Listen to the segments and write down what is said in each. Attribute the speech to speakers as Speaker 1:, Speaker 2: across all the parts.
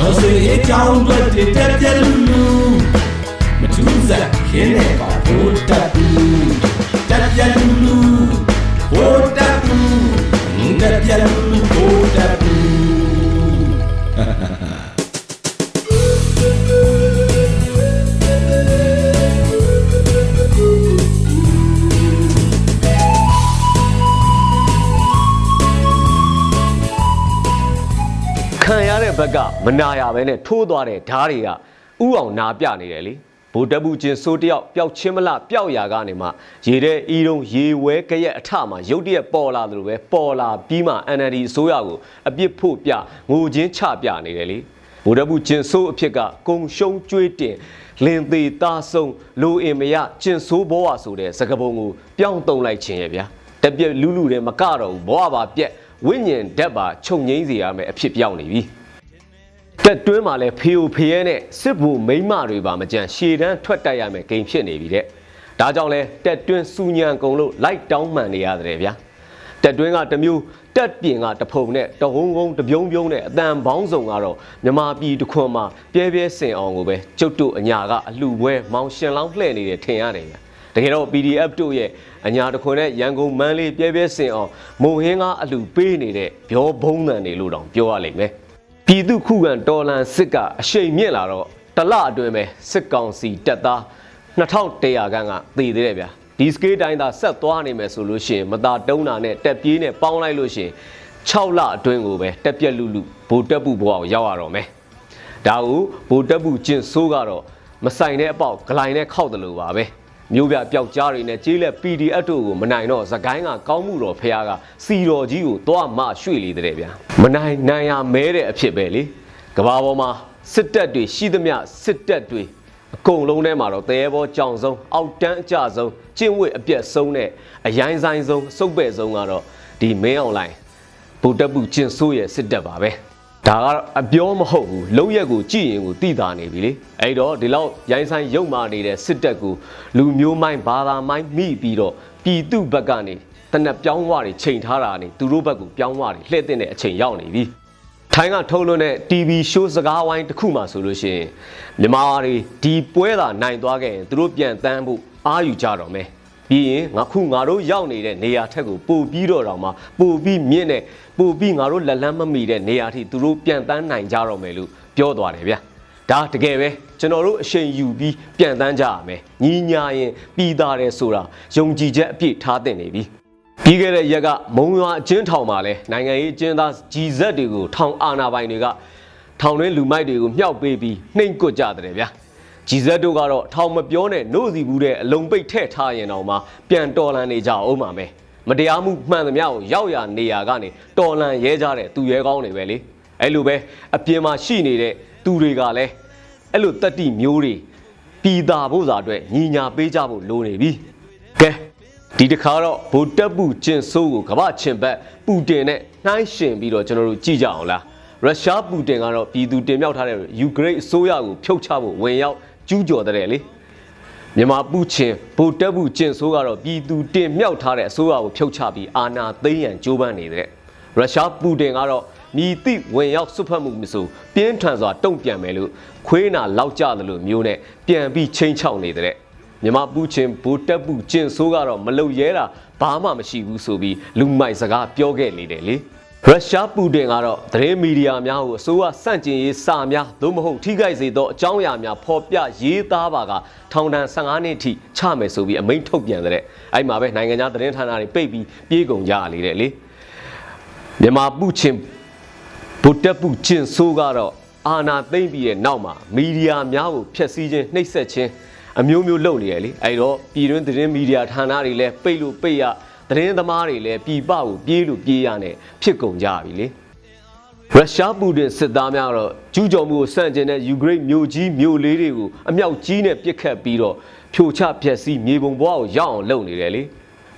Speaker 1: တော်ဆွေအကြောင်းတွေတက်ပြက်လူလူမထူးစားခင်းနေပါဘိုးတက်ဘူးတက်ပြက်လူလူဘိုးတက်ဘူးတက်ပြက်လူလူ ဘက်
Speaker 2: ကမနာရပဲနဲ့ထိုးသွားတဲ့ဓားတွေကဥအောင်နာပြနေတယ်လေဗိုလ်တပ်ဘူးချင်းစိုးတယောက်ပျောက်ချင်းမလားပျောက်ရာကနေမှရေတဲ့ဤတုံးရေဝဲကြရက်အထမှာရုတ်တရက်ပေါ်လာသလိုပဲပေါ်လာပြီးမှ NLD အစိုးရကိုအပြစ်ဖို့ပြငိုချင်းချပြနေတယ်လေဗိုလ်တပ်ဘူးချင်းစိုးအဖြစ်ကကုံရှုံးကျွေးတင်လင်သေးသားဆုံးလိုအင်မရကျင်ဆိုးဘောဝဆိုတဲ့စကပုံကိုပြောင်းတုံလိုက်ခြင်းရဲ့ဗျာတပြက်လူလူတွေမကတော့ဘူးဘောဝပါပြက်ဝိညာဉ်ဓာတ်ပါခြုံငိမ့်စေရမယ်အဖြစ်ပြောင်းနေပြီ တက်တွင်းမှာလဲဖေယိုဖျဲနဲ့စစ်ဘူမိမ့်မတွေပါမကြံရှည်တန်းထွက်တက်ရမယ်ဂိမ်းဖြစ်နေပြီတဲ့ဒါကြောင့်လဲတက်တွင်းစူညံကုံလို့လိုက်တောင်းမှန်နေရတယ်ဗျာတက်တွင်းကတစ်မျိုးတက်ပြင်ကတဖုံနဲ့တဟုံကုန်းတပြုံးပြုံးနဲ့အတန်ပေါင်းစုံကတော့မြမာပြည်တစ်ခွန်မှာပြဲပြဲစင်အောင်ကိုပဲကျုပ်တို့အညာကအလှပွဲမောင်ရှင်လောင်းလှဲ့နေတယ်ထင်ရတယ်ဗျာတကယ်တော့ PDF တို့ရဲ့အညာတခွန်နဲ့ရန်ကုန်မန်းလေးပြဲပြဲစင်အောင်မုံဟင်းကားအလှပေးနေတဲ့ဘျောဘုံတန်တွေလို့တောင်ပြောရလိမ့်မယ် ပြည်သူခုခံတော်လန်စစ်ကအရှိန်မြင့်လာတော့တလအတွင်းပဲစစ်ကောင်စီတပ်သား2100ခန်းကသေသေးတယ်ဗျာဒီစကေးတိုင်းသာဆက်သွားနေမယ်ဆိုလို့ရှိရင်မသာတုံးတာနဲ့တက်ပြေးနဲ့ပေါင်းလိုက်လို့ရှိရင်6လအတွင်းကိုပဲတက်ပြက်လူလူဗိုလ်တက်ပူဘဝကိုရောက်ရတော့မယ်ဒါကိုဗိုလ်တက်ပူကျင့်ဆိုးကတော့မဆိုင်တဲ့အပေါက်ဂလိုင်းနဲ့ခောက်တယ်လို့ပါပဲ မျိုးပြပျောက်ကြားတွေနဲ့ကြေးလက် PDF တို့ကိုမနိုင်တော့သကိုင်းကကောင်းမှုတော်ဖះကစီတော်ကြီးကိုသွားမှရွှေ့လေတဲ့ဗျာမနိုင်နိုင်ရမဲတဲ့အဖြစ်ပဲလေကဘာပေါ်မှာစစ်တပ်တွေရှိသမျှစစ်တပ်တွေအကုန်လုံးထဲမှာတော့တရေဘောကြောင်ဆုံးအောက်တန်းအကြဆုံးကျင့်ဝတ်အပြက်ဆုံးနဲ့အရိုင်းဆိုင်ဆုံးစုပ်ပဲ့ဆုံးကတော့ဒီမင်းအွန်လိုင်းဗုဒ္ဓပုကျင့်ဆိုးရဲ့စစ်တပ်ပါပဲ ဒါကတော့အပြောမဟုတ်ဘူးလုံရက်ကိုကြည်ရင်ကိုတိတာနေပြီလေအဲ့တော့ဒီလောက်ရိုင်းဆိုင်ရုပ်မာနေတဲ့စစ်တပ်ကိုလူမျိုးမိုင်းဘာသာမိုင်းမိပြီးတော့ပြည်သူဘက်ကနေတနက်ပြောင်းဝတွေချိန်ထားတာနေသူတို့ဘက်ကိုပြောင်းဝတွေလှည့်တဲ့အချိန်ရောက်နေပြီထိုင်းကထုတ်လွှင့်တဲ့ TV show စကားဝိုင်းတစ်ခုမှဆိုလို့ရှိရင်မြန်မာတွေဒီပွဲသာနိုင်သွားခဲ့ရင်သူတို့ပြန်တန်းဖို့အားယူကြတော့မယ် ပြီးရင်ငါခုငါတို့ရောက်နေတဲ့နေရာထက်ကိုပို့ပြီးတော့တောင်မှပို့ပြီးမြင့်တဲ့ပို့ပြီးငါတို့လက်လန်းမမီတဲ့နေရာထိသူတို့ပြန်တန်းနိုင်ကြတော့မယ်လို့ပြောသွားတယ်ဗျာဒါတကယ်ပဲကျွန်တော်တို့အချိန်ယူပြီးပြန်တန်းကြရမယ်ညီညာရင်ပြီးသားတယ်ဆိုတာယုံကြည်ချက်အပြည့်ထားတင်နေပြီပြီးခဲ့တဲ့ရက်ကမုံရွာအကျဉ်းထောင်မှာလဲနိုင်ငံရေးအကျဉ်းသားကြီးဇက်တွေကိုထောင်အာဏာပိုင်တွေကထောင်တွင်းလူမိုက်တွေကိုမြှောက်ပေးပြီးနှိမ်ကွကြတယ်ဗျာ ဂျီဇက်တို့ကတော့ထောင်မပြောနဲ့နှုတ်စီဘူးတဲ့အလုံပိတ်ထည့်ထားရင်တော့မှပြန်တော်လန်နေကြအောင်ပါမယ်မတရားမှုမှန်သမျှကိုရောက်ရနေရကနေတော်လန်ရဲကြတဲ့သူရဲကောင်းတွေပဲလေအဲ့လိုပဲအပြင်မှာရှိနေတဲ့သူတွေကလည်းအဲ့လိုတက်တိမျိုးတွေပြည်သာဖို့စာအတွက်ညီညာပေးကြဖို့လိုနေပြီကဲဒီတစ်ခါတော့ဗိုလ်တပ်ပူကျင်ဆိုးကိုကမ္ဘာချင်ဘက်ပူတင်နဲ့နှိုင်းရှင်ပြီးတော့ကျွန်တော်တို့ကြည့်ကြအောင်လားရုရှားပူတင်ကတော့ပြည်သူတင်မြှောက်ထားတဲ့ယူကရိန်းအစိုးရကိုဖြုတ်ချဖို့ဝင်ရောက် ကျူးကျော်တဲ့လေမြန်မာပူချင်းဗိုလ်တပ်ပူကျင်ဆိုးကတော့ပြည်သူတင်မြှောက်ထားတဲ့အစိုးရကိုဖြုတ်ချပြီးအာဏာသိမ်းရန်ကြိုးပမ်းနေတဲ့ရုရှားပူတင်ကတော့မြည်တိဝင်ရောက်စွတ်ဖက်မှုမဆိုပြင်းထန်စွာတုံ့ပြန်မယ်လို့ခွေးနာလောက်ကြတယ်လို့မျိုးနဲ့ပြန်ပြီးချိန်ချောက်နေတဲ့မြမပူချင်းဘူတက်ပူကျင်ဆိုးကတော့မလုံရဲတာဘာမှမရှိဘူးဆိုပြီးလူမိုက်စကားပြောခဲ့နေတယ်လေ ရုရှားပူတင်ကတော့သတင်းမီဒီယာများကိုအစိုးရစန့်ကျင်ရေးစာများသို့မဟုတ်ထိခိုက်စေသောအကြောင်းအရာများဖော်ပြရေးသားပါကထောင်ဒဏ်15နှစ်ထိချမယ်ဆိုပြီးအမိန့်ထုတ်ပြန်တဲ့အဲ့မှာပဲနိုင်ငံခြားသတင်းဌာနတွေပိတ်ပြီးပြေးကုန်ကြရလေတဲ့လေမြန်မာပူချင်းဗုဒ္ဓပုကျင့်ဆိုးကတော့အာနာသိမ့်ပြီးတဲ့နောက်မှာမီဒီယာများကိုဖျက်ဆီးခြင်းနှိပ်စက်ခြင်းအမျိုးမျိုးလုပ်နေရလေအဲ့တော့ပြည်တွင်းသတင်းမီဒီယာဌာနတွေလည်းပိတ်လို့ပိတ်ရ သတင်းသမားတွေလည်းပြည်ပကိုပြေးလို့ပြေးရနဲ့ဖြစ်ကုန်ကြပြီလေရုရှားပူတင်စစ်သားများကတော့ကျူးကျော်မှုကိုစန့်ကျင်တဲ့ယူကရိန်းမြို့ကြီးမြို့လေးတွေကိုအမြောက်ကြီးနဲ့ပစ်ခတ်ပြီးတော့ဖြိုချဖျက်ဆီးမြေပုံဘဝကိုရောက်အောင်လုပ်နေတယ်လေ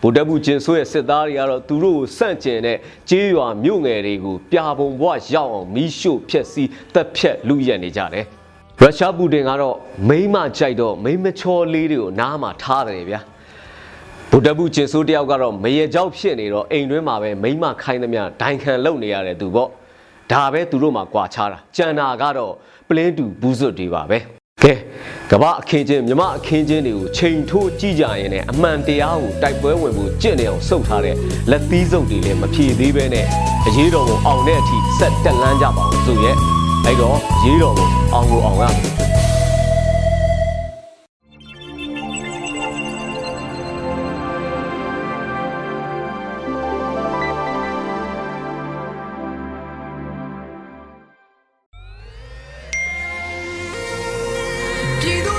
Speaker 2: ဗိုလ်တပ်ဘူးကျင်ဆိုးရဲ့စစ်သားတွေကတော့သူတို့ကိုစန့်ကျင်တဲ့ကြေးရွာမြို့ငယ်တွေကိုပြာပုံဘဝရောက်အောင်မီးရှို့ဖျက်ဆီးတပ်ဖြတ်လူရက်နေကြတယ်ရုရှားပူတင်ကတော့မိမကြိုက်တော့မိမချောလေးတွေကိုနားမှာထားတယ်ဗျာ ဗုဒ္ဓဘူးကျင်ဆိုးတယောက်ကတော့မရေကြောက်ဖြစ်နေတော့အိမ်တွင်းမှာပဲမိမခိုင်းသမျှဒိုင်ခံလုံနေရတယ်သူပေါ့ဒါပဲသူတို့မှာကွာခြားတာကြံတာကတော့ပလင်းတူဘူးစွတ်တွေပါပဲကဲကမ္ဘာအခင်းချင်းမြမအခင်းချင်းတွေကိုချိန်ထိုးကြည့်ကြရင်လည်းအမှန်တရားကိုတိုက်ပွဲဝင်ဖို့ကြင့်နေအောင်စုပ်ထားတဲ့လက်သီးစုပ်တွေလည်းမဖြေသေးပဲနဲ့အရေးတော်ကိုအောင်တဲ့အထိဆက်တက်လန်းကြပါအောင်ဆိုရဲ့အဲ့တော့အရေးတော်ကိုအောင်ကိုအောင်ရ